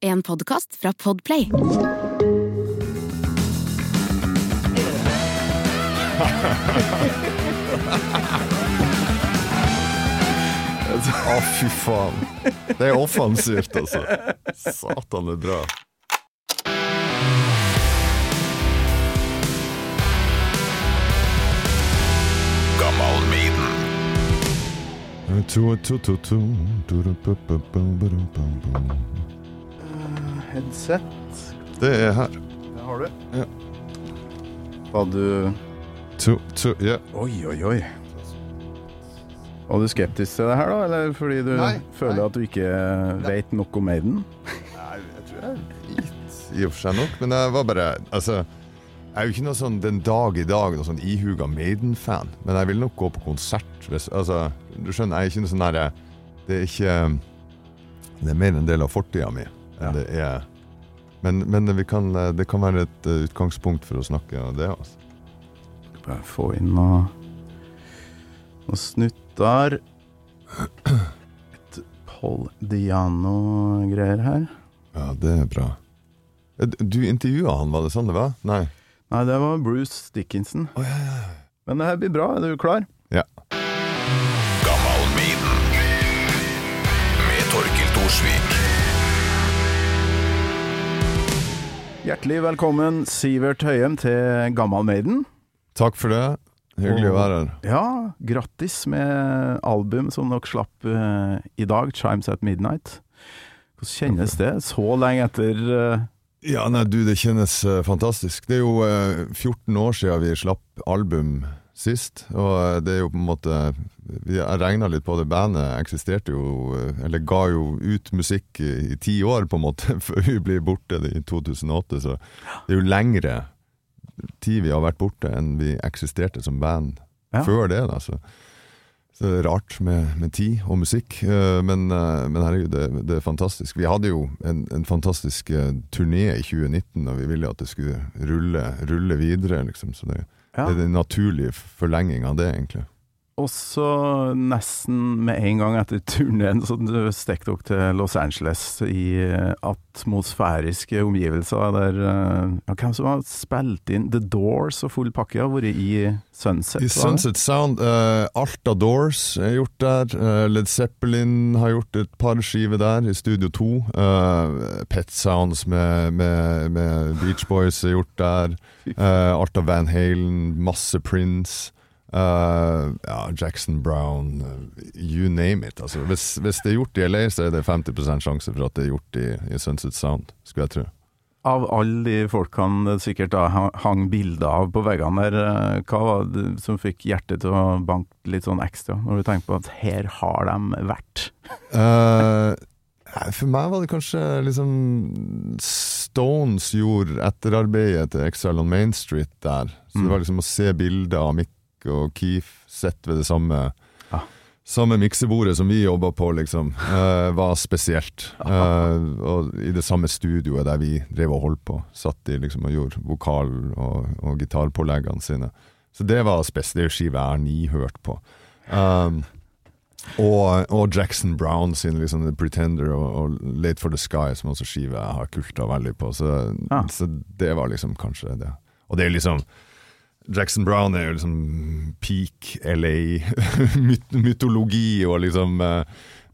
En podkast fra Podplay. Å, fy faen. Det er offensivt, altså. Satan, det er bra. Gammal Headset. Det er her. Det har du. Ja. Var du To, to, ja. Oi, oi, oi. Var du skeptisk til det her, da? Eller fordi du Nei, føler nei. at du ikke vet nok om Maiden? Nei, jeg tror jeg vet i og for seg nok, men jeg var bare Altså, jeg er jo ikke noe sånn den dag i dag noe sånn ihuga Maiden-fan, men jeg vil nok gå på konsert hvis Altså, du skjønner, jeg er ikke noe sånn derre Det er ikke Det er mer en del av fortida mi enn Ja. det er men, men vi kan, det kan være et eh, utgangspunkt for å snakke om det. Altså. Skal bare få inn noe, noe snutter. Et Paul Diano-greier her. Ja, det er bra. Eh, Du intervjua han, var det sånn det var? Nei. Nei, det var Bruce Dickinson. Men det her blir bra. Er du klar? Ja. Gammal Maiden. Med Torkil Thorsvik. Hjertelig velkommen, Sivert Høyem, til Gammal Maiden. Takk for det. Hyggelig å være her. Ja, grattis med album som dere slapp uh, i dag, 'Chimes at Midnight'. Hvordan kjennes det, så lenge etter uh... Ja, nei, du, det kjennes uh, fantastisk. Det er jo eh, 14 år siden vi slapp album sist, og det er jo på en måte vi har regna litt på det. Bandet eksisterte jo, eller ga jo ut musikk i, ti år, på en måte, før vi blir borte i 2008. Så det er jo lengre tid vi har vært borte enn vi eksisterte som band Ja. før det. Da, så. så det er rart med, med tid og musikk, eh, men, eh, men herregud, det, det er fantastisk. Vi hadde jo en, en fantastisk eh, turné i 2019, og vi ville at det skulle rulle, rulle videre, liksom. Så det, Ja. det er den naturlige forlenging av det, egentlig. Og så nesten med en gang etter turneen så stakk dere til Los Angeles i eh, atmosfæriske omgivelser der eh, ja, Hvem som har spilt inn The Doors og full pakke har vært i Sunset? I? Sunset Sound, uh, Alta Doors er gjort der. Uh, Led Zeppelin har gjort et par skiver der, i Studio 2. Uh, Pet Sounds med, med, med Beach Boys er gjort der. Alta Van Halen, masse Prince. Eh, ja, Jackson Brown, eh, you name it. Altså, hvis, hvis det er gjort i LA, så er det 50 sjanse for at det er gjort i, i Sunset Sound, skulle jeg tro. Av alle de folkene det sikkert da hang- bilder av på veggene der, eh, hva var det som fikk hjertet til å banke litt sånn ekstra, når du tenker på at her har de vært? uh, for meg var det kanskje liksom Stones gjorde etterarbeidet til Exile on Main Street der. Så Mm. det var liksom å se bilder av Mick og Keith sett ved det samme Ja. Samme miksebordet som vi jobba på, liksom, uh, var spesielt. Uh, og i det samme studioet der vi drev og holdt på. Satt de liksom og gjorde vokal- og, og gitarpåleggene sine. Så det var spesielt. Det er skive jeg har ni hørt på. Um, og, og Jackson Brown sin liksom The Pretender og, og Late for the Sky, som også skive jeg har kulta veldig på. Så, Ja. så det var liksom kanskje det. Og det er liksom Jackson Brown er jo liksom peak LA, myt mytologi og liksom uh,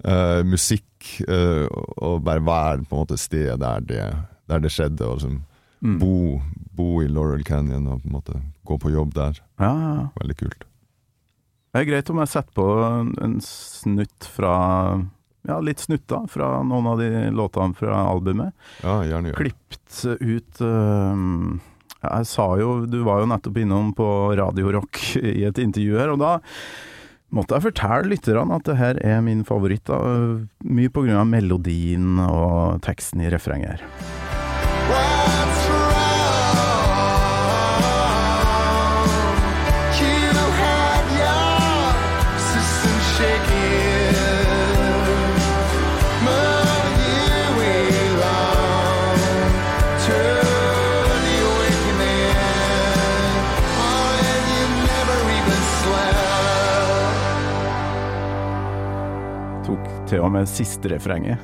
uh, musikk, Uh, og bare være på en måte stedet der det, der det skjedde, og liksom Mm. bo, bo i Laurel Canyon og på en måte gå på jobb der. Ja, ja. Veldig kult. Det er greit om jeg setter på en, snutt fra Ja, litt snutta fra noen av de låtene fra albumet. Ja, gjerne gjør. Klipt ut ja, Jeg sa jo Du var jo nettopp innom på Radio Rock i et intervju her, og da måtte jeg fortelle lytterne at det her er min favoritt. Da. Mye av melodien og teksten i refrenget her. What's med siste refrenget.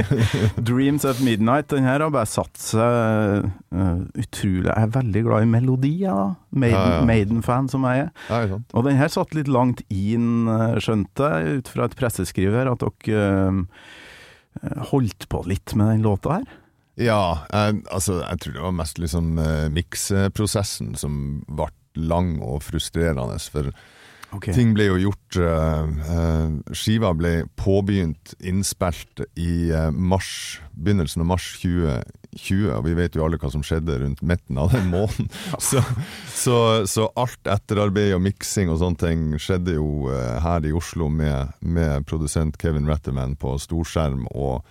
'Dreams at Midnight', den her har bare satt seg uh, utrolig Jeg er veldig glad i melodier, da. Maiden. Maiden-fan som jeg er. Ja? Og den her satt litt langt inn, eh, skjønte jeg, ut fra et presseskriv her, at dere uh, holdt på litt med den låta her. Ja, jeg, altså, jeg tror det var mest liksom uh, mikseprosessen som ble lang og frustrerende. For ting ble jo gjort uh, Skiva ble påbegynt, innspilt i eh, mars, begynnelsen av mars 2020, og vi vet jo alle hva som skjedde rundt midten av den måneden. Så, så, så alt etterarbeid og miksing og sånne ting skjedde jo her i Oslo med, med produsent Kevin Retterman på storskjerm. og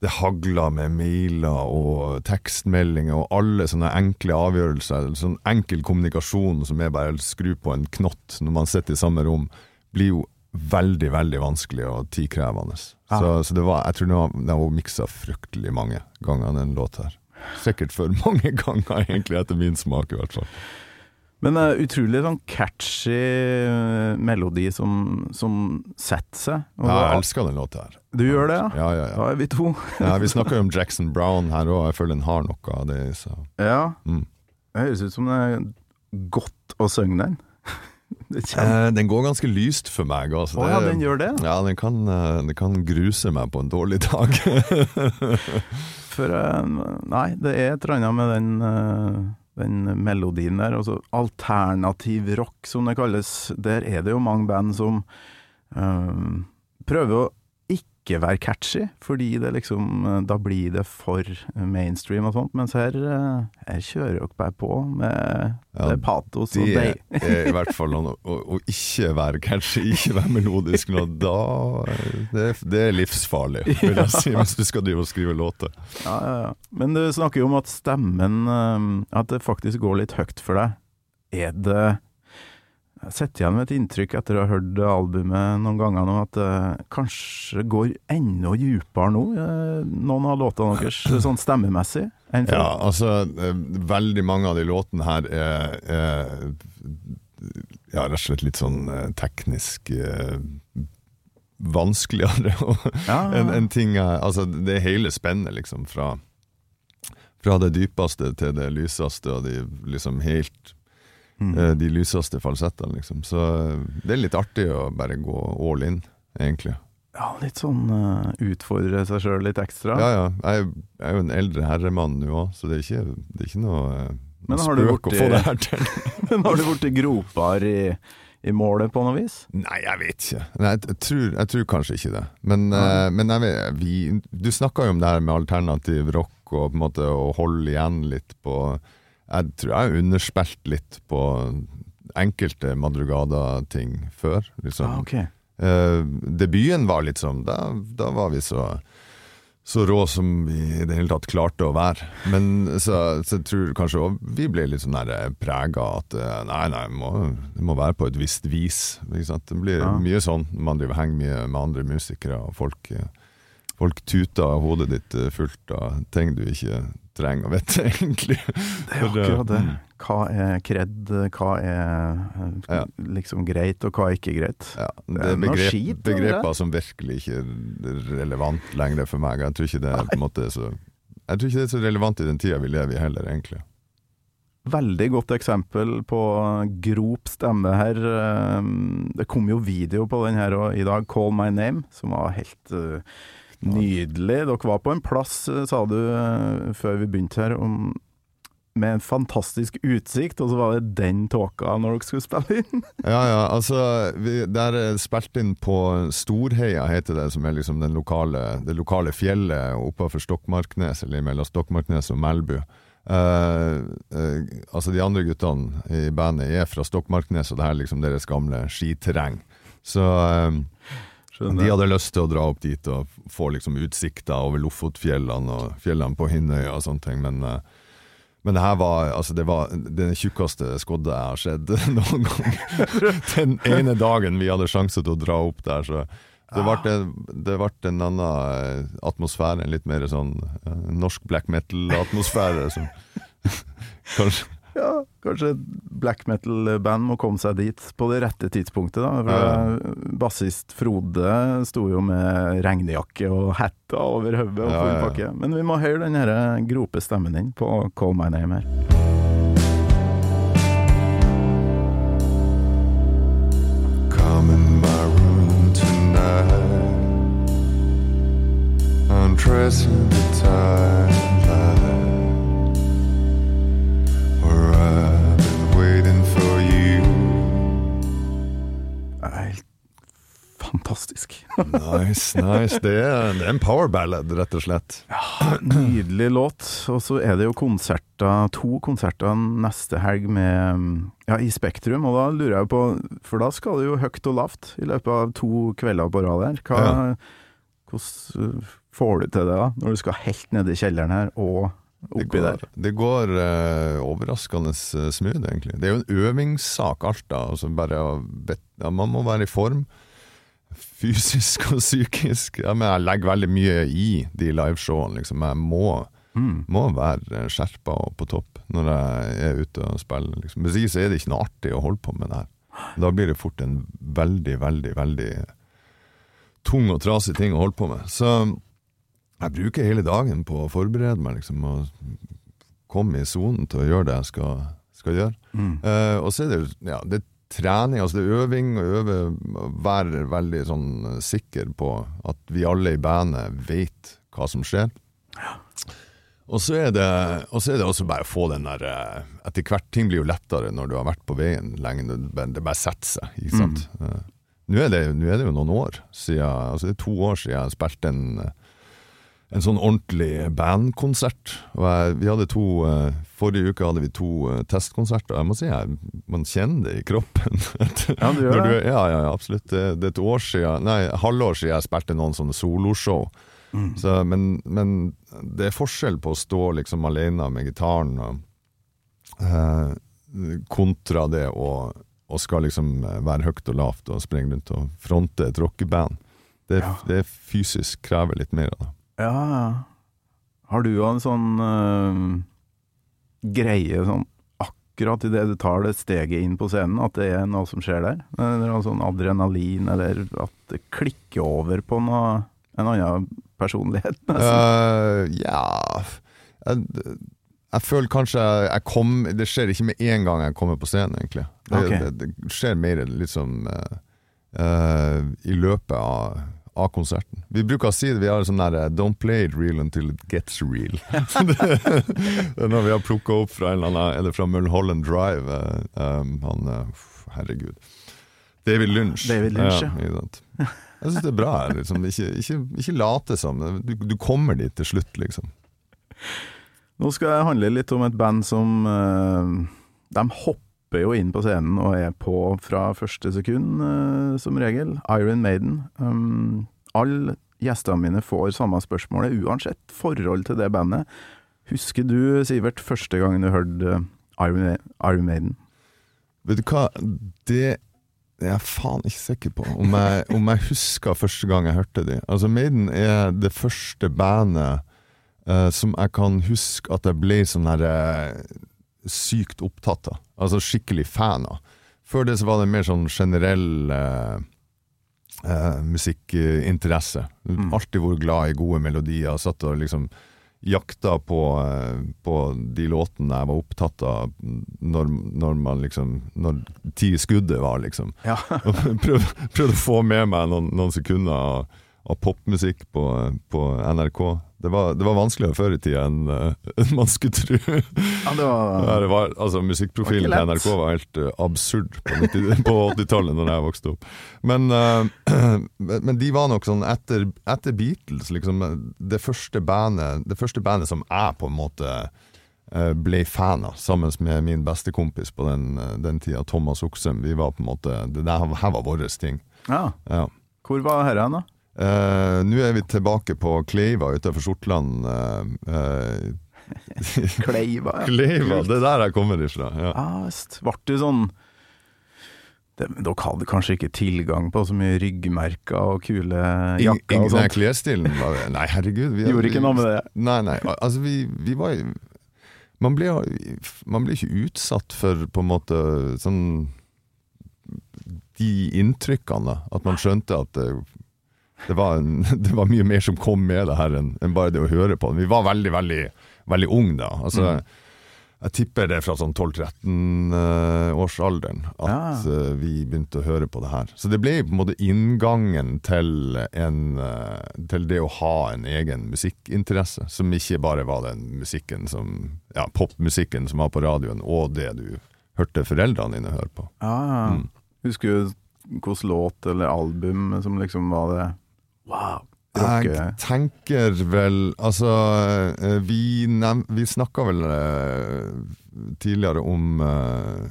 det hagla med mailer og tekstmeldinger og alle sånne enkle avgjørelser. Sånn enkel kommunikasjon som er bare å skru på en knott når man sitter i samme rom, blir jo veldig, veldig vanskelig og tidkrevende. Ja. Så, så det var, jeg tror den var, var miksa fryktelig mange ganger, den låta her. Sikkert for mange ganger, egentlig, etter min smak i hvert fall. Men uh, utrolig sånn catchy eh, melodi som, som setter seg. Og da- jeg elsker den låta her. Du gjør det, ja? Ja, ja, ja. Da er vi to. ja vi snakker jo om Jackson Brown her òg, jeg føler den har noe av det i seg. Ja. Mm. Det høres ut som det er godt å synge den. Eh, den går ganske lyst for meg. Altså. Oh, ja, den gjør det? Ja, den kan, eh, den kan gruse meg på en dårlig dag. For eh, Nei, det er et eller annet med den, den melodien der. Altså alternativ rock, som det kalles. Der er det jo mange band som øh, prøver å ikke være catchy, fordi det liksom eh, Da blir det for mainstream og sånt. Mens her, eh, her kjører dere bare på med Ja, det patos og Det deig. er i hvert fall noe å, å ikke være catchy, ikke være melodisk nå, da det, det er livsfarlig, vil jeg si, hvis du skal drive og skrive låter. Ja, ja, ja. Men du snakker jo om at stemmen eh, At det faktisk går litt høyt for deg. Er det Jeg sitter igjen med et inntrykk etter å ha hørt albumet noen ganger nå, at det kanskje går enda dypere nå, eh, noen av låtene deres, sånn stemmemessig, enn før. Ja, altså, eh, veldig mange av de låtene her er, er ja, rett og slett litt sånn eh, teknisk eh, vanskeligere. Ja, enn en, ting altså, det hele spennet, liksom, fra, fra det dypeste til det lyseste, og de liksom helt Mm. eh, de lyseste falsettene, liksom. Så eh, det er litt artig å bare gå all in, egentlig. ja, litt sånn uh, utfordre seg sjøl litt ekstra. Ja, ja. Jeg, er- jeg er jo en eldre herremann nå òg, så det er ikke, det er ikke noe, Men har du spøk å få det her til. Men har du blitt gropere i, i målet på noe vis? Nei, jeg vet ikke. Nei, jeg, jeg, tror, jeg tror kanskje ikke det. Men, eh, men vet, vi, du snakka jo om det her med alternativ rock og på en måte å holde igjen litt på Jeg tror jeg har underspilt litt på enkelte Madrugada-ting før. Liksom. Ah, ok. Eh, debuten var sånn Da, da var vi så så rå som vi i det hele tatt klarte å være. Men så, så jeg tror kanskje også vi ble litt sånn prega av at eh, nei, nei, det må, det må være på et visst vis. Ikke sant? Det blir Ja. mye sånn man driver henger mye med andre musikere, og folk, eh, folk tuter hodet ditt eh, fullt av ting du ikke trenger å vite, egentlig. Det er akkurat det. Hva er kred, hva er eh, liksom greit, og hva er ikke greit? Ja, Det er begrep, skit begreper som virkelig ikke er relevant lenger for meg. Jeg tror ikke det er på en måte så Jeg tror ikke det er så relevant i den tida vi lever i heller, egentlig. Veldig godt eksempel på grop stemme her. Eh, Det kom jo video på den her i dag, 'Call My Name', som var helt eh, nydelig. Dere var på en plass, eh, sa du eh, før vi begynte her, om, med en fantastisk utsikt, og så var det den tåka når dere skulle spille inn. Ja, ja, altså vi, Der er spilt inn på Storheia, heter det, som er liksom den lokale, det lokale fjellet oppafor Stokmarknes, eller mellom Stokmarknes og Melbu. Uh, uh, altså De andre guttene i bandet er fra Stokmarknes, og det her er liksom deres gamle skiterreng. Så eh, de hadde lyst til å dra opp dit og få liksom utsikter over Lofotfjellene og fjellene på Hinnøya og sånne ting, men eh, men det her var, altså det var den tjukkeste skodda jeg har sett noen gang. Den ene dagen vi hadde sjanse til å dra opp der, så det ble, en, det ble en annen eh, atmosfære, en litt mer sånn eh, norsk black metal-atmosfære. Som, kanskje Ja, Kanskje et black metal-band må komme seg dit på det rette tidspunktet, da. For Ja. Bassist Frode sto jo med regnjakke og hetta over hodet og full pakke. Men vi må høre den her grope stemmen din på Call My Name her. Come in my room tonight. Undressing the twilight. Fantastisk. Nice, nice. Det er, det er en power ballad, rett og slett. Nydelig låt. Og så er det jo konserter, to konserter neste helg med ja, i Spektrum. Og da lurer jeg på, for da skal det jo høyt og lavt i løpet av to kvelder på rad her. Hva, Hvordan uh, får du til det da, når du skal helt nede i kjelleren her og Det går, det går uh, overraskende eh, smooth, egentlig. Det er jo en øvingssak, alt da. Altså bare ja, man må være i form. Fysisk og psykisk. Ja, men jeg legger veldig mye i de liveshowene. Liksom. Jeg må, Mm. må være skjerpa og på topp når jeg er ute og spiller. Liksom. Hvis ikke så er det ikke noe artig å holde på med det her. Da blir det fort en veldig, veldig, veldig tung og trasig ting å holde på med. Så jeg bruker hele dagen på å forberede meg, liksom, og komme i sonen til å gjøre det jeg skal, skal gjøre. Mm. Uh, og så er det ja, det er trening, altså det er øving, og øve, være veldig sånn eh, sikker på at vi alle i bandet vet hva som skjer. Er det, og så er det også bare å få den der eh, Etter hvert ting blir jo lettere når du har vært på veien lenge. Det bare, setter seg, ikke sant. Mm. Nå er, det, nå er det jo noen år siden Altså det er to år siden jeg spilte en eh, en sånn ordentlig bandkonsert. Vi hadde to eh, Forrige uke hadde vi to eh, testkonserter. Jeg må si jeg, man kjenner det i kroppen. Ja, du gjør det. ja, ja, ja, absolutt. Det, det er et år siden, nei, halvår siden jeg spilte noen sånne soloshow. Mm. Så, men, men det er forskjell på å stå liksom alene med gitaren og, eh, kontra det å, å skal liksom være høyt og lavt og springe rundt og fronte et rockeband. Det, Ja. det fysisk krever litt mer av det. Ja. Har du en sånn øh, greie sånn akkurat idet du tar det steget inn på scenen, at det er noe som skjer der? Eller noe sånn adrenalin, eller at det klikker over på noe, en annen personlighet, nesten? Uh, ja jeg, jeg føler kanskje jeg, jeg kom Det skjer ikke med en gang jeg kommer på scenen, egentlig. Det, okay. det, det skjer mer liksom uh, uh, i løpet av, av konserten. Vi bruker å si det, vi har sånn der eh, 'don't play it real until it gets real'. det, er når vi har plukka opp fra en eller annen eller fra Mulholland Drive? eh, um, han eh, Herregud. David Lynch. David Lynch, ja. ja. Jeg syns det er bra. Liksom. Ikke, ikke, ikke late som. Du, du kommer dit til slutt, liksom. Nå skal jeg handle litt om et band som uh, De hopper jo inn på scenen og er på fra første sekund, uh, som regel. Iron Maiden. Um, alle gjestene mine får samme spørsmålet, uansett forhold til det bandet. Husker du, Sivert, første gangen du hørte øh, Iron, Iron Maiden? Vet du hva, det er jeg faen ikke sikker på. Om jeg, om jeg husker første gang jeg hørte de. Altså Maiden er det første bandet uh, som jeg kan huske at jeg ble sånn her uh, sykt opptatt av. Altså skikkelig fan av. Før det så var det mer sånn generell eh, eh, musikkinteresse. Mm. Alltid vært glad i gode melodier. Satt og liksom jakta på, eh, på de låtene jeg var opptatt av når, når man liksom Når ti skuddet var, liksom. Ja. Prøvde, prøvde å få med meg noen, noen sekunder av, av popmusikk på, på NRK. Det var, det var vanskeligere før i tida enn en man skulle tro. ja, det var det var, altså, musikkprofilen til NRK var helt eh, absurd på 80-tallet, når jeg vokste opp. Men, uh, men de var nok sånn etter, etter Beatles, liksom, det første bandet Det første bandet som jeg på en måte eh, ble fan av, sammen med min beste kompis på den, eh, den tida, Thomas Oksem. Vi var på en måte Det der, her var vår ting. Ja. Ja. Hvor var hen, da? Eh, Nå er vi tilbake på Kleiva utenfor Sortland. Uh, uh, Kleiva? Ja. Kleiva, det er der jeg kommer ifra. Ja. Ah. Ble du sånn det, Dere hadde kanskje ikke tilgang på så mye ryggmerker og kule jakker og sånt. Nei, klesstilen var Nei, herregud. Vi, Gjorde ikke noe med det? Nei, nei. Altså, vi, vi var man blir, man blir ikke utsatt for på en måte sånn de inntrykkene. At man skjønte at det, var en, det var mye mer som kom med det her enn enn bare det å høre på. Vi var veldig, veldig, veldig unge da. Altså, Jeg tipper det fra sånn 12-13-årsalderen at Ja. uh, vi begynte å høre på det her. Så det ble på en måte inngangen til, en, uh, til det å ha en egen musikkinteresse, som ikke bare var den musikken som Ja, popmusikken som var på radioen, og det du hørte foreldrene dine høre på. Ja, ja. Mm. Husker du hvilken låt eller album som liksom var det Wow! Jeg tenker vel Altså, eh, vi, nev- vi snakka vel eh, tidligere om eh,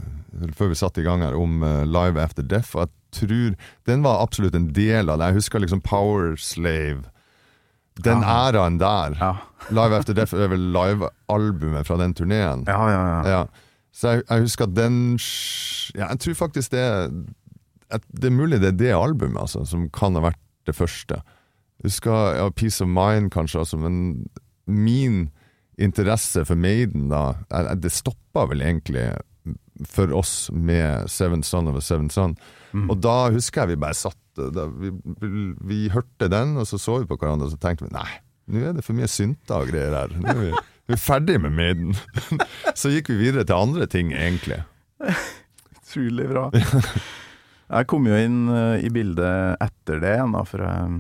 Før vi satte i gang her, om Live After Death, og jeg tror den var absolutt en del av det. Jeg husker liksom Power Slave. Den Ja. æraen der. Ja. Live After Death er vel livealbumet fra den turneen. Ja, ja, ja. Ja. Så jeg, jeg husker den ja, Jeg tror faktisk det Det er mulig det er det albumet altså, som kan ha vært det første. Jeg husker ja, Peace of Mind kanskje, altså, men min interesse for Maiden da Det stoppa vel egentlig for oss med Seven Son of a Seven Son. Og da husker jeg vi bare satt vi, vi hørte den, og så så vi på hverandre og så tenkte vi nei, nå er det for mye synter og greier her. Nå er vi, vi er ferdig med Maiden. så gikk vi videre til andre ting, egentlig. Utrolig bra. Jeg kom jo inn eh, i bildet etter det igjen, da, for jeg,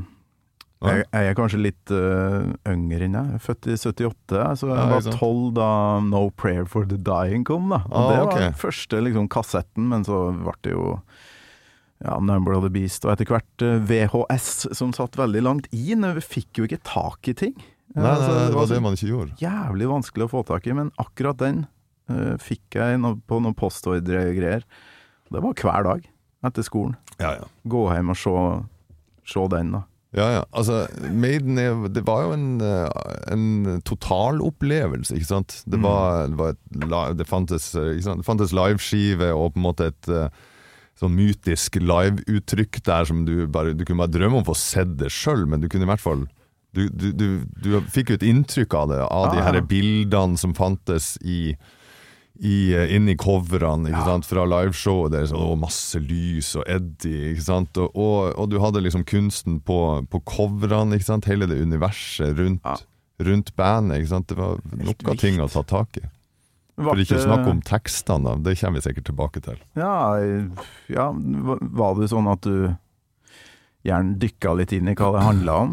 jeg, jeg er kanskje litt uh, yngre enn. Jeg født i 78, så jeg var tolv da No Prayer for the Dying kom. da. Og Ah, det var var den første liksom, kassetten, men så ble det jo ja, Number of the Beast, og etter hvert eh, VHS, som satt veldig langt inn. Vi fikk jo ikke tak i ting. Nei, nei, nei, det var det man ikke gjorde. jævlig vanskelig å få tak i, men akkurat den uh, fikk jeg på noen postordregreier. Det var hver dag etter skolen. Ja, ja. Gå hjem og se, se den, da. Ja, ja. Altså, Maiden er, det var jo en, eh, en totalopplevelse, ikke sant. Det, var, det, var et, det fantes, sant? Det fantes liveskive og på en måte et eh, sånn mytisk liveuttrykk der som du bare Du kunne bare drømme om å få sett det sjøl, men du kunne i hvert fall du, du, du, du fikk jo et inntrykk av det, av de Ah, her bildene som fantes i i, eh, inni coverne Ja. sant, fra liveshowet deres, og masse lys og Eddie. Ikke sant, og, og, og du hadde liksom kunsten på, på coverne, ikke sant, hele det universet rundt, Ja. rundt bandet. Ikke sant, det var nok av ting å ta tak i. For ikke å snakke om tekstene, det kommer vi sikkert tilbake til. Ja, ja, var det sånn at du gjerne dykka litt inn i hva det handla om?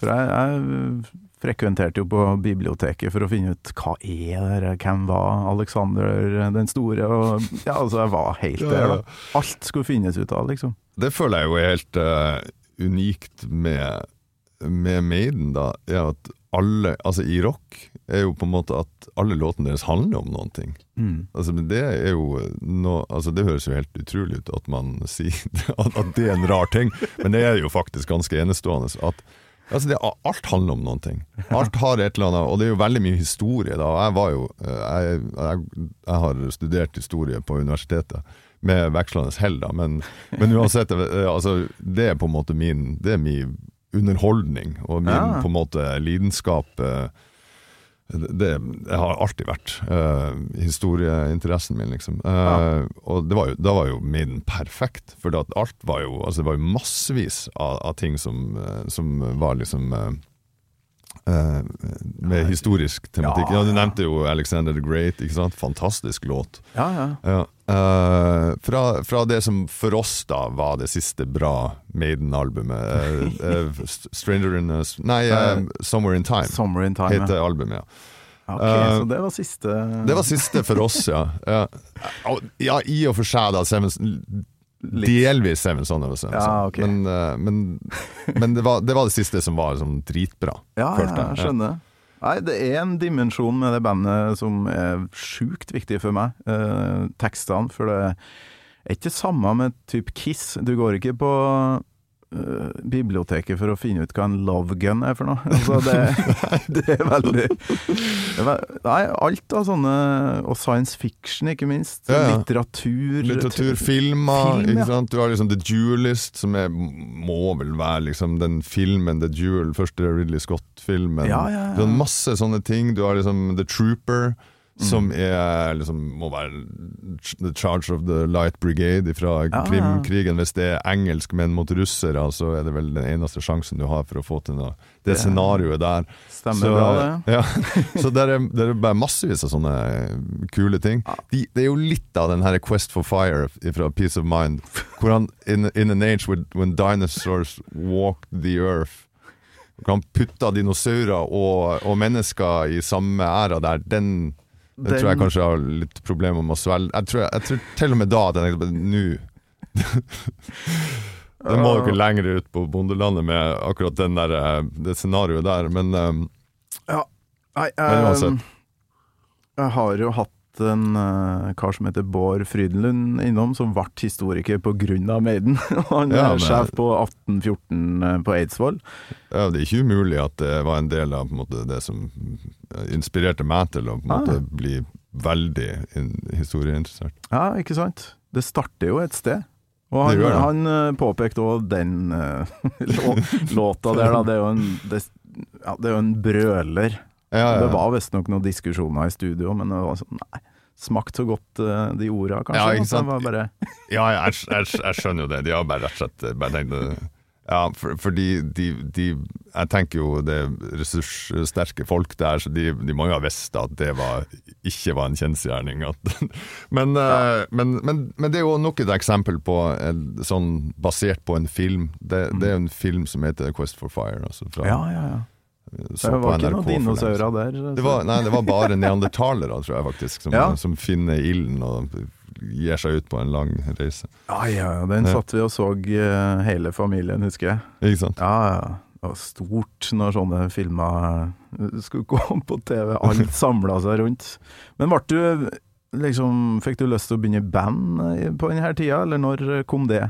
For jeg, jeg frekventerte jo på biblioteket for å finne ut hva er det, hvem var Alexander den store? Og, ja, altså, jeg var helt Ja, der, da. Alt skulle finnes ut av, liksom. Det føler jeg jo er helt uh, unikt med, med Maiden, da, er at alle, altså i rock, er jo på en måte at alle låtene deres handler om noen ting. Mm. Altså, det er jo no, altså, Det høres jo helt utrolig ut at man sier at, at det er en rar ting, men det er jo faktisk ganske enestående. At altså, det, alt handler om noen ting. Alt har et eller annet, og det er jo veldig mye historie. Da. Jeg var jo eh, jeg, jeg, jeg har studert historie på universitetet. Med vekslende hell, da, men, men uansett, eh, altså, det er på en måte min Det er min underholdning og min Ja. på en måte lidenskap. eh, det, det har alltid vært uh, historieinteressen min, liksom. Eh, Og det var jo, da var jo Maiden perfekt, for alt var jo Altså det var jo massevis av, av ting som, eh, som var liksom med historisk tematikk. Ja, Ja, Du ja. nevnte jo Alexander the Great, ikke sant? Fantastisk låt. Ja, ja. Eh, fra, fra det som for oss da var det siste bra Maiden-albumet. uh, uh, Stranger in a Nei, eh, Somewhere in Time Somewhere in Time. heter albumet, ja. Ok, Eh, så det var siste Det var siste for oss, ja. Ja, ja i og for seg, da. Seven, delvis Seven Son of a Son. Ja, okay. Men, eh, men, men det, var, det var det siste som var liksom dritbra. Ja, følte ja, jeg. jeg skjønner. Nei, det er en dimensjon med det bandet som er sjukt viktig for meg. Eh, tekstene, for det er ikke samme med type Kiss. Du går ikke på biblioteket for å finne ut hva en love gun er for noe. Altså, det, det er veldig Nei, alt av sånne Og science fiction, ikke minst. Ja, ja. Litteratur. Litteratur, filmer, Film, ja. Du har liksom The Duelist, som er, må vel være liksom den filmen The Duel, første Ridley Scott-filmen. Du har masse sånne ting. Du har liksom The Trooper, som er liksom må være the charge of the light brigade fra ja. Krimkrigen. Hvis det er engelskmenn mot russere, så er det vel den eneste sjansen du har for å få til noe. Det yeah. scenarioet der. Stemmer bra, det. Ja, så det er, det er bare massevis av sånne kule ting. De, det er jo litt av den her Quest for Fire fra Peace of Mind, hvor han in, in an age when, when dinosaurs walked the earth hvor han putta dinosaurer og, og mennesker i samme æra der, den, den, Den- tror jeg kanskje jeg har litt problemer med å svelge. Jeg tror, jeg tror til og med da at Nå Den må dere lenger ut på bondelandet med akkurat den der, eh, det scenarioet der, men um, Ja. Nei, eh, jeg har jo hatt en uh, kar som heter Bård Frydenlund innom, som ble historiker av Maiden. Han Ja, er sjef på 1814 eh, på Eidsvoll. Ja, Det er ikke umulig at det var en del av på en måte, det som eh, inspirerte meg til å en Ah. bli veldig in historieinteressert. Ja, ikke sant? Det starter jo et sted. Og han, det det. han påpekte òg den uh, låta der, da. Det er jo en, det, ja, det er jo en brøler. Ja, ja, Det var visstnok noen diskusjoner i studio, men det var sånn Nei, smakt så godt eh, de orda, kanskje. Ja, bare Ja, jeg, jeg, jeg skjønner jo det. De har bare rett og slett bare tenkt. Ja, for, fordi de, de Jeg tenker jo det er ressurssterke folk der, så de, de må jo ha visst at det var, ikke var en kjensgjerning. Men, ja. men, men, men det er jo nok et eksempel på en, sånn basert på en film. Det, det er jo en film som heter Quest for Fire. Altså fra, Ja, ja, ja. Så Det var ikke noen dinosaurer der. Det var, nei, det var bare neandertalere, tror jeg faktisk, som, Ja. som finner ilden og gir seg ut på en lang reise. Ja, ja, den satt vi og så eh, hele familien, husker jeg. Ikke sant? Ja, ja. Det var stort når sånne filmer eh, skulle gå på TV. Alt samla seg rundt. Men ble du liksom Fikk du lyst til å begynne i band eh, på denne tida, eller når kom det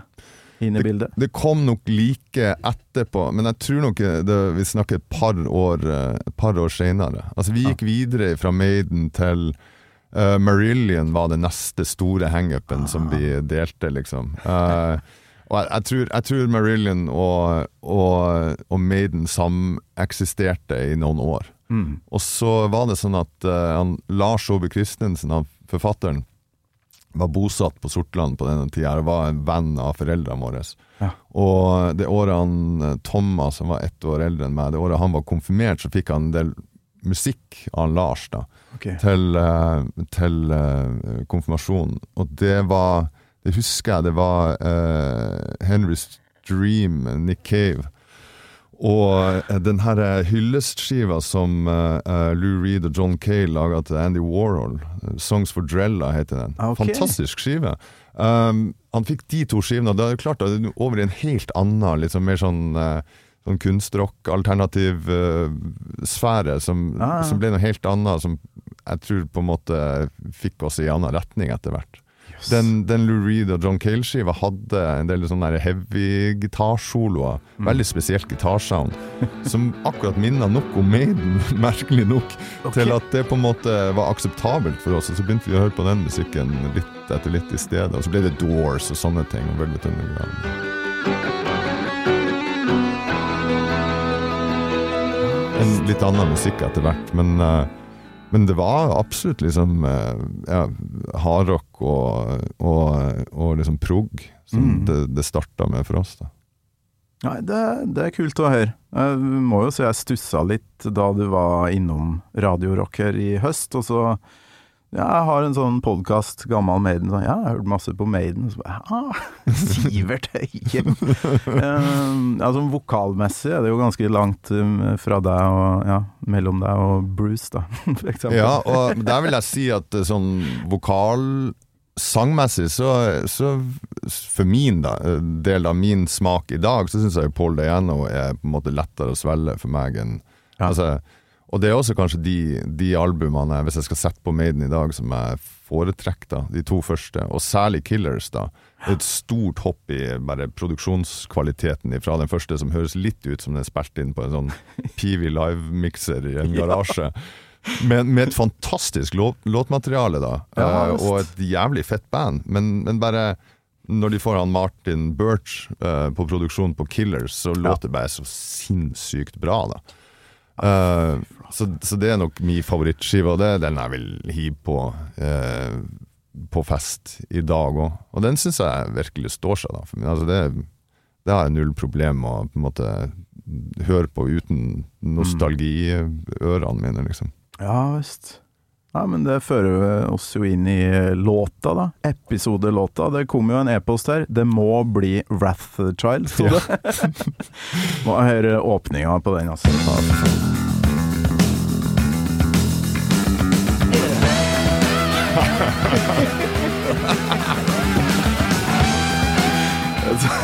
inn i bildet? Det kom nok like etterpå, men jeg tror nok det, vi snakker et par år, eh, et par år senere. Altså, vi gikk videre fra Maiden til uh, Marillion var den neste store hangupen som vi delte, liksom. Uh, og jeg, jeg, tror, jeg tror Marillion og, og, og Maiden sameksisterte i noen år. Mm. Og så var det sånn at uh, han, Lars Ove Christensen, han, forfatteren, var bosatt på Sortland på denne tida og var en venn av foreldrene våre. Ja. Og det året han eh, Thomas, som var ett år eldre enn meg, det året han var konfirmert, så fikk han en del musikk av Lars da, okay. til, eh, til uh, konfirmasjonen. Og det var Det husker jeg, det var uh, Henry's Dream, Nick Cave. Og eh, den her eh, hyllestskiva som eh, Lou Reed og John Cale laga til Andy Warhol, 'Songs for Drella' heter den. Okay. Fantastisk skive. Um, han fikk de to skivene, og det er klart at det er over i en helt annen, liksom mer sånn uh, Sånn kunstrock, alternativ uh, sfære, som, Ah, som ble noe helt annet, som jeg tror på en måte fikk oss i en annen retning etter hvert. Den, den Lou Reed og John Cale-skiva hadde en del sånne heavy gitarsoloer. Mm. Veldig spesielt gitarsound. Som akkurat minna nok om Maiden, merkelig nok, til at det på en måte var akseptabelt for oss. Og så begynte vi å høre på den musikken litt etter litt i stedet. Og så ble det Doors og sånne ting. Og Velvet Underground. En litt annen musikk etter hvert, men eh, men det var absolutt liksom eh, ja, hardrock og, og, og liksom prog som Mm. det, det starta med for oss. da. Nei, det, det er kult å høre. Jeg må jo si jeg stussa litt da du var innom Radiorock her i høst, og så ja, jeg har en sånn podkast, Gammal Maiden, sånn, ja, jeg har hørt masse på Maiden, og så bare ah, Sivert Høyem! um, ja, sånn vokalmessig er det jo ganske langt um, fra deg og ja, mellom deg og Bruce, da, for eksempel. Ja, og der vil jeg si at eh, sånn vokal Sangmessig så, så for min da, eh, del av min smak i dag, så syns jeg Paul Diano er på en måte lettere å svelge for meg enn Ja. altså, Og det er også kanskje de, de albumene, hvis jeg skal sette på Maiden i dag, som jeg foretrekker, da, de to første, og særlig Killers, da. Et stort hopp i bare produksjonskvaliteten fra den første, som høres litt ut som den er spilt inn på en sånn Peavy Live-mikser i en garasje. Med, med et fantastisk låt, låtmateriale, da. Ja, eh, og et jævlig fett band. Men, men bare når de får han Martin Birch eh, på produksjon på Killers, så låter det bare så sinnssykt bra, da. Eh, så, så det er nok min favorittskive, og det den jeg vil hive på uh, på fest i dag òg. Og den syns jeg virkelig står seg, da. Altså det, det har jeg null problem med å på en måte høre på uten nostalgi i ørene mine, liksom. Ja visst. Ja, men det fører oss jo inn i låta, da. Episodelåta. Det kom jo en e-post her. Det må bli Wrath the Child, sto det. må høre åpninga på den, altså.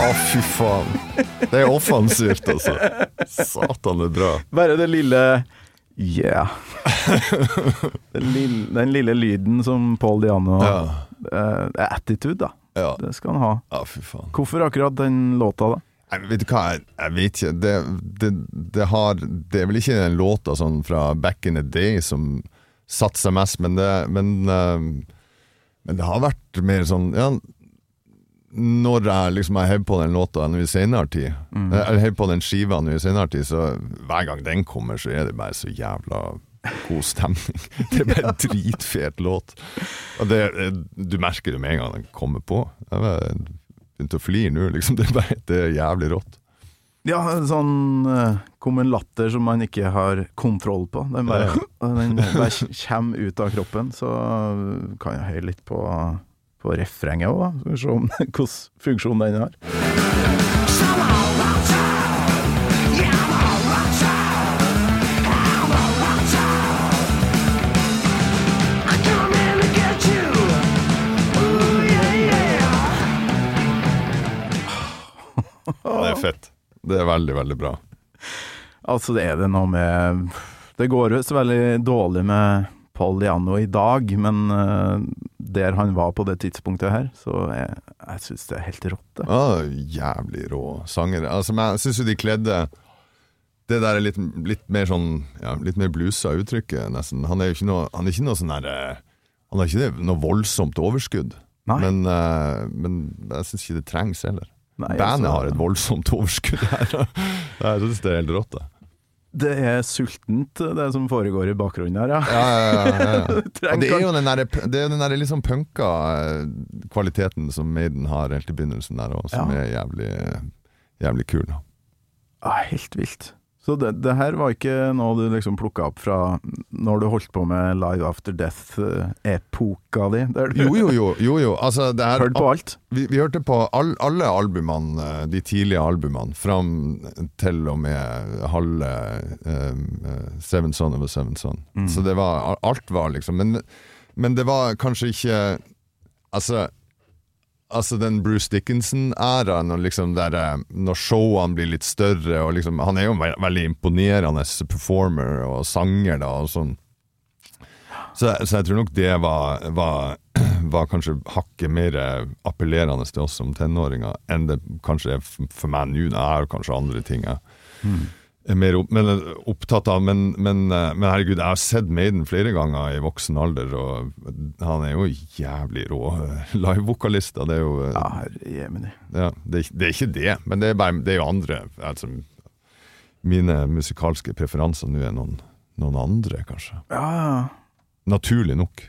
Å, fy faen. Det er offensivt, altså. Satan, det er bra. Bare det lille Yeah. den, lille, den lille lyden som Paul Diano Ja. uh, attitude, da. Ja, Det skal han ha. ja. Hvorfor akkurat den låta, da? Jeg vet du hva, jeg, jeg vet ikke. Det, det, det, har, det er vel ikke den låta sånn fra back in the day som satte seg mest, men det, men, uh, men det har vært mer sånn ja, Når jeg liksom har hevet på den låta nå i senere tid, eller hevet på den skiva nå i senere tid, så hver gang den kommer, så er det bare så jævla god stemning. Det er bare en dritfet låt. Og det, du merker det med en gang den kommer på. Jeg begynte å flire nå, liksom. Det er, bare, det er jævlig rått. Ja, sånn Kommen kom en latter som man ikke har kontroll på. Den bare, den bare kommer ut av kroppen. Så kan jeg høre litt på, på refrenget òg. Skal vi se om hvilken funksjon den har. Det er fett. Det er veldig, veldig bra. Altså, det er det noe med Det går jo så veldig dårlig med Paul Diano i dag, men uh, der han var på det tidspunktet her, så jeg, jeg syns det er helt rått, det. Ja, jævlig rå sanger. Altså, men jeg syns jo de kledde det der er litt, litt mer sånn ja, Litt mer blusa uttrykket, nesten. Han er jo ikke noe, han er ikke noe sånn derre Han har ikke noe voldsomt overskudd. Men, uh, men jeg syns ikke det trengs heller. Bandet har et voldsomt overskudd her. jeg syns det er helt rått, det. Det er sultent, det som foregår i bakgrunnen her, ja. Ja, ja, ja. Og det er jo den der, det er den der sånn punka eh, kvaliteten som Maiden har helt i begynnelsen der òg, som er jævlig, jævlig kul. Ja, helt vilt. Så det, det her var ikke noe du liksom plukka opp fra når du holdt på med Live After Death-epoka di? Der du Jo, jo, jo. jo, jo. Altså, det er, hørte på alt? vi, vi hørte på all, alle albumene, eh, de tidlige albumene, fram til og med halve eh, Seven Son of a Seven Son. Mm. Så det var, alt var liksom men, men det var kanskje ikke Altså Altså den Bruce Dickinson-æraen, og liksom der, eh, når showene blir litt større og liksom, Han er jo en veldig imponerende performer og sanger, da, og sånn. Så, så jeg tror nok det var, var, var kanskje hakket mer appellerende til oss som tenåringer enn det kanskje er for meg nå. Jeg har kanskje andre ting jeg er mer opp, men, opptatt av. Men, men, eh, men herregud, jeg har sett Maiden flere ganger i voksen alder, og han er jo jævlig rå eh, livevokalist. Det er jo eh, Ja, herre ja, det, det er ikke det, men det er, bare, det er jo andre altså, Mine musikalske preferanser nå er noen, noen andre, kanskje. Ja, ja. Naturlig nok.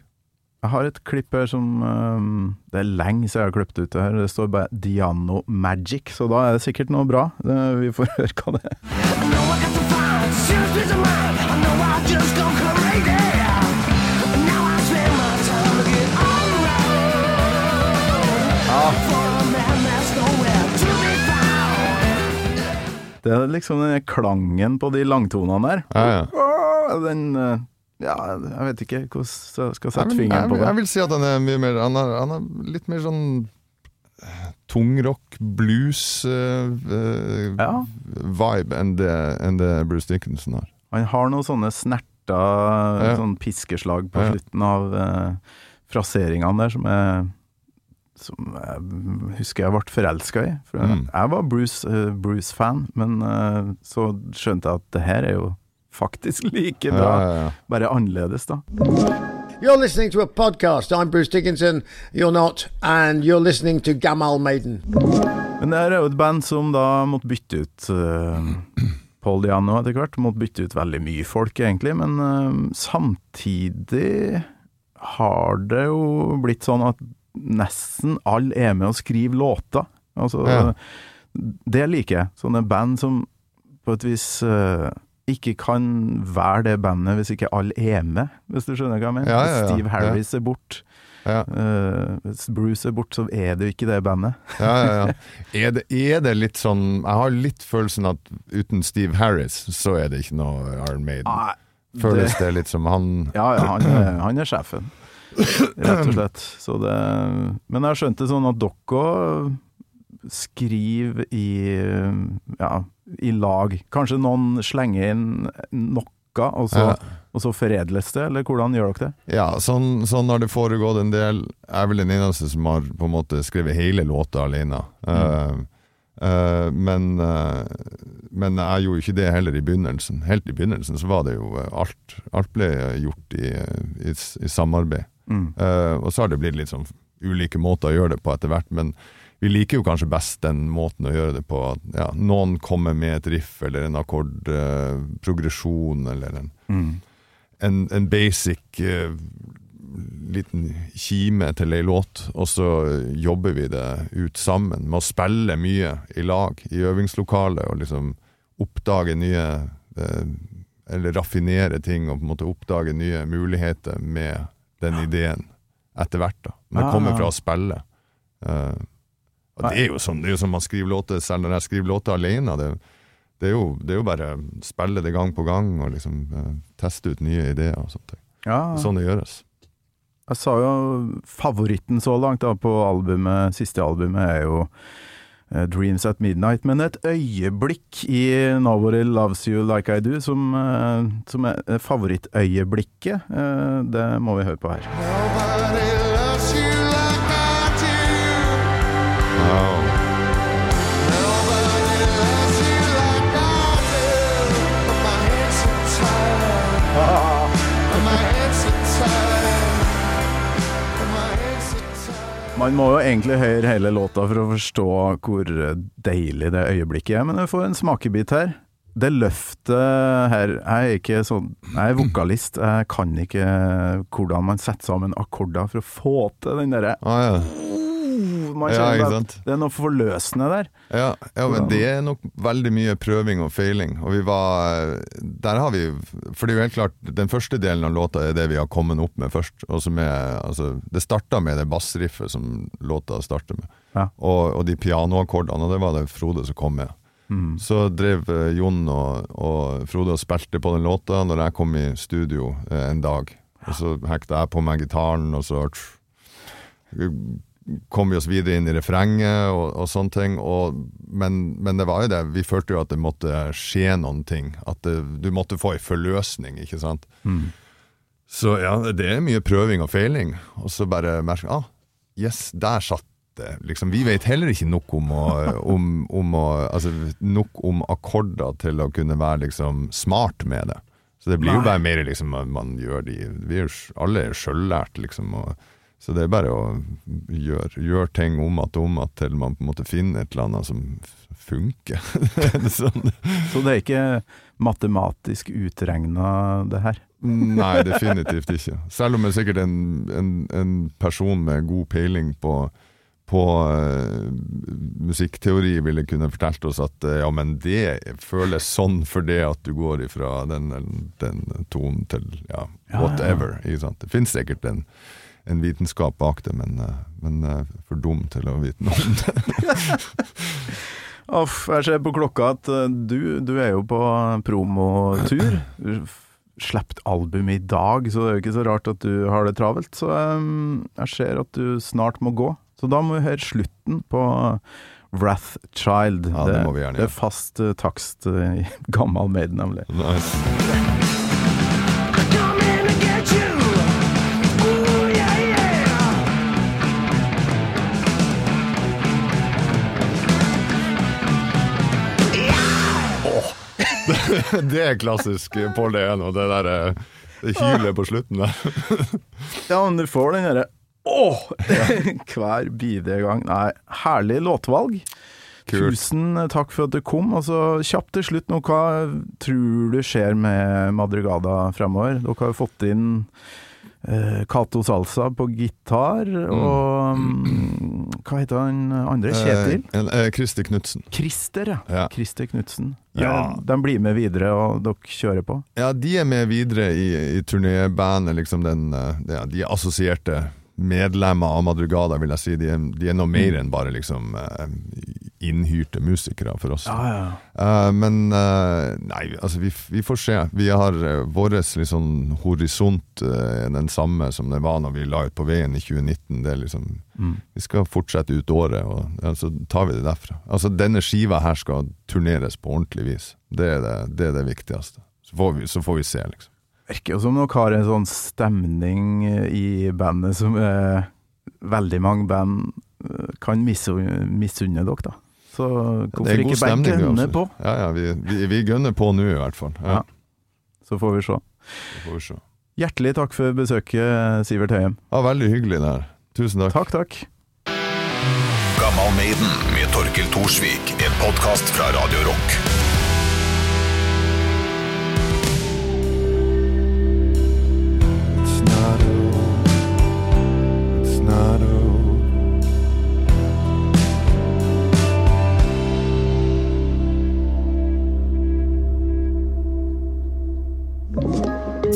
Jeg har et klipp her som øhm, Det er lenge siden jeg har klippet ut det her. Det står bare 'Diano Magic', så da er det sikkert noe bra. Det, vi får høre hva det er. Det er liksom den klangen på de langtonene der. Ja, ja. Den øh, Ja, jeg vet ikke hvordan jeg skal Jeg sette vil, fingeren jeg, på det. jeg vil si at han er mye mer Han er, han er litt mer sånn Tung tungrock, blues uh, eh, Ja. vibe enn det, enn det Bruce Dickinson har. Han har noen sånne snerta Ja. sånn piskeslag på Ja. slutten av uh, fraseringene der som jeg som jeg husker jeg ble forelska i. For Mm. Jeg var Bruce, eh, Bruce-fan, men eh, så skjønte jeg at det her er jo faktisk like bra, Ja, ja, ja. bare annerledes, da. You're listening to a podcast. I'm Bruce Dickinson. You're not. And you're listening to Gamal Maiden. Men det er jo et band som da måtte bytte ut uh, Paul Diano etter hvert. Måtte bytte ut veldig mye folk, egentlig. Men uh, samtidig har det jo blitt sånn at nesten alle er med og skriver låter. Altså, Ja. Det liker jeg. Sånne band som på et vis eh, ikke kan være det bandet hvis ikke alle er med, hvis du skjønner hva jeg mener. Ja, ja, Hvis ja. Steve Harris er bort, Ja, eh, hvis Bruce er bort, så er det jo ikke det bandet. ja, ja. ja. Er, det, er det litt sånn Jeg har litt følelsen at uten Steve Harris, så er det ikke noe Iron Maiden. Nei, Føles det litt som han Ja, ja, han er, han er sjefen, rett og slett. Så det, men jeg skjønte sånn at dere skriver i, ja, i lag. Kanskje noen slenger inn noe, og så, Ja. og så foredles det, eller hvordan gjør dere det? Ja, sånn, sånn har det foregått en del. Jeg er vel den eneste som har på en måte skrevet hele låta alene. Mm. Uh, uh, men, uh, men jeg gjorde jo ikke det heller i begynnelsen. Helt i begynnelsen så var det jo alt, alt ble gjort i, i, i samarbeid. Mm. Og så har det blitt litt sånn ulike måter å gjøre det på etter hvert, men vi liker jo kanskje best den måten å gjøre det på. At ja, noen kommer med et riff eller en akkordprogresjon eller en, Mm. en, en basic uh, liten kime til ei låt, og så jobber vi det ut sammen med å spille mye i lag i øvingslokalet og liksom oppdage nye uh, Eller raffinere ting og på en måte oppdage nye muligheter med den ideen etter hvert. da. Men det kommer fra å spille. Eh, og det er jo sånn, det er jo som man skriver låter, selv når jeg skriver låter alene. Det, det, er jo, det er jo bare spille det gang på gang og liksom uh, teste ut nye ideer og sånt. Ja, Sånn det gjøres. jeg sa jo favoritten så langt da på albumet, siste albumet er jo eh, Dreams at Midnight, men et øyeblikk i Nobody Loves You Like I Do som, eh, som er favorittøyeblikket, det må vi høre på her. Nobody Man må jo egentlig høre hele låta for å forstå hvor deilig det øyeblikket er, men jeg får en smakebit her. Det løftet her Jeg er ikke sånn Jeg er vokalist, jeg kan ikke hvordan man setter sammen akkorder for å få til den derre Ah, ja. Man Ja, ikke sant? Det er noe forløsende der. Ja, ja, men det er nok veldig mye prøving og feiling. Og vi var Der har vi For det er jo helt klart, den første delen av låta er det vi har kommet opp med først. Og som er Altså, det starta med det bassriffet som låta starter med. Ja. Og, og de pianoakkordene, og det var det Frode som kom med. Mm. Så drev eh, Jon og, og Frode og spilte på den låta når jeg kom i studio eh, en dag. Og så hekta jeg på meg gitaren, og så kom vi oss videre inn i refrenget og, og sånne ting. Og, men, men det var jo det, vi følte jo at det måtte skje noen ting. At det, du måtte få en forløsning, ikke sant. Mm. Så ja, det er mye prøving og feiling. Og så bare merke ah, yes, der satt det. Liksom, vi vet heller ikke nok om, å, om, om å, altså, nok om akkorder til å kunne være liksom smart med det. Så det blir jo bare mer liksom man, man gjør de Vi er jo alle er sjøllært, liksom. Og, så det er bare å gjøre gjør ting om at og om at til man på en måte finner et eller annet som funker. sånn. Så det er ikke matematisk utregna, det her. Nei, definitivt ikke. Selv om det er sikkert en, en, en person med god peiling på, på uh, musikkteori ville kunne fortalt oss at uh, ja, men det føles sånn for det at du går ifra den, den tonen til ja, Ja, whatever. Ikke sant? Det finnes sikkert en, en vitenskap bak det, men, eh, men eh, for dum til å vite noe om det. Uff, jeg ser på klokka at eh, du, du er jo på promotur. Sluppet album i dag, så det er jo ikke så rart at du har det travelt. Så jeg ser at du snart må gå. Så da må vi høre slutten på Wrath Child. Ja, det må vi gjerne det er fast takst i gammel Maiden, nemlig. Nice. Det er klassisk Paul DN og det der eh, det hylet på slutten der. Ja, men du får den derre åh! Hver bidige gang. Nei, herlig låtvalg. Kult. Tusen takk for at du kom. Altså, kjapt til slutt nå, hva tror du skjer med Madrugada fremover? Dere har jo fått inn Cato Salsa på gitar, og mm, hva heter han andre? Kjetil? Eh, eh, Christer Knutsen. Christer, ja. Ja. Christer Knutsen. Ja. Eh, De blir med videre, og dere kjører på? Ja, de er med videre i, i turnébandet, liksom den eh, ja, De er assosierte medlemmer av Madrugada, vil jeg si. De er, de er noe mer enn bare liksom eh, innhyrte musikere for oss. ja. uh, men uh, nei, altså vi, vi får se. Vi har uh, vår liksom horisont uh, den samme som den var når vi la ut på veien i 2019. Det er liksom Mm. Vi skal fortsette ut året, og ja, så tar vi det derfra. Altså Denne skiva her skal turneres på ordentlig vis. Det er det, det, er det viktigste. Så får, vi, så får vi se, liksom. Virker jo som dere har en sånn stemning i bandet som eh, veldig mange band eh, kan misunne dere, da. Så hvorfor er ikke god bare gønne på? Ja, ja, vi, vi, vi gønner på nå, i hvert fall. Ja, Ja. Så får vi se. får vi se. Hjertelig takk for besøket, Sivert Høyem. Ja, veldig hyggelig det her. Tusen takk. Takk, takk. Gammal Maiden med Torkel Thorsvik. En podkast fra Radio Rock.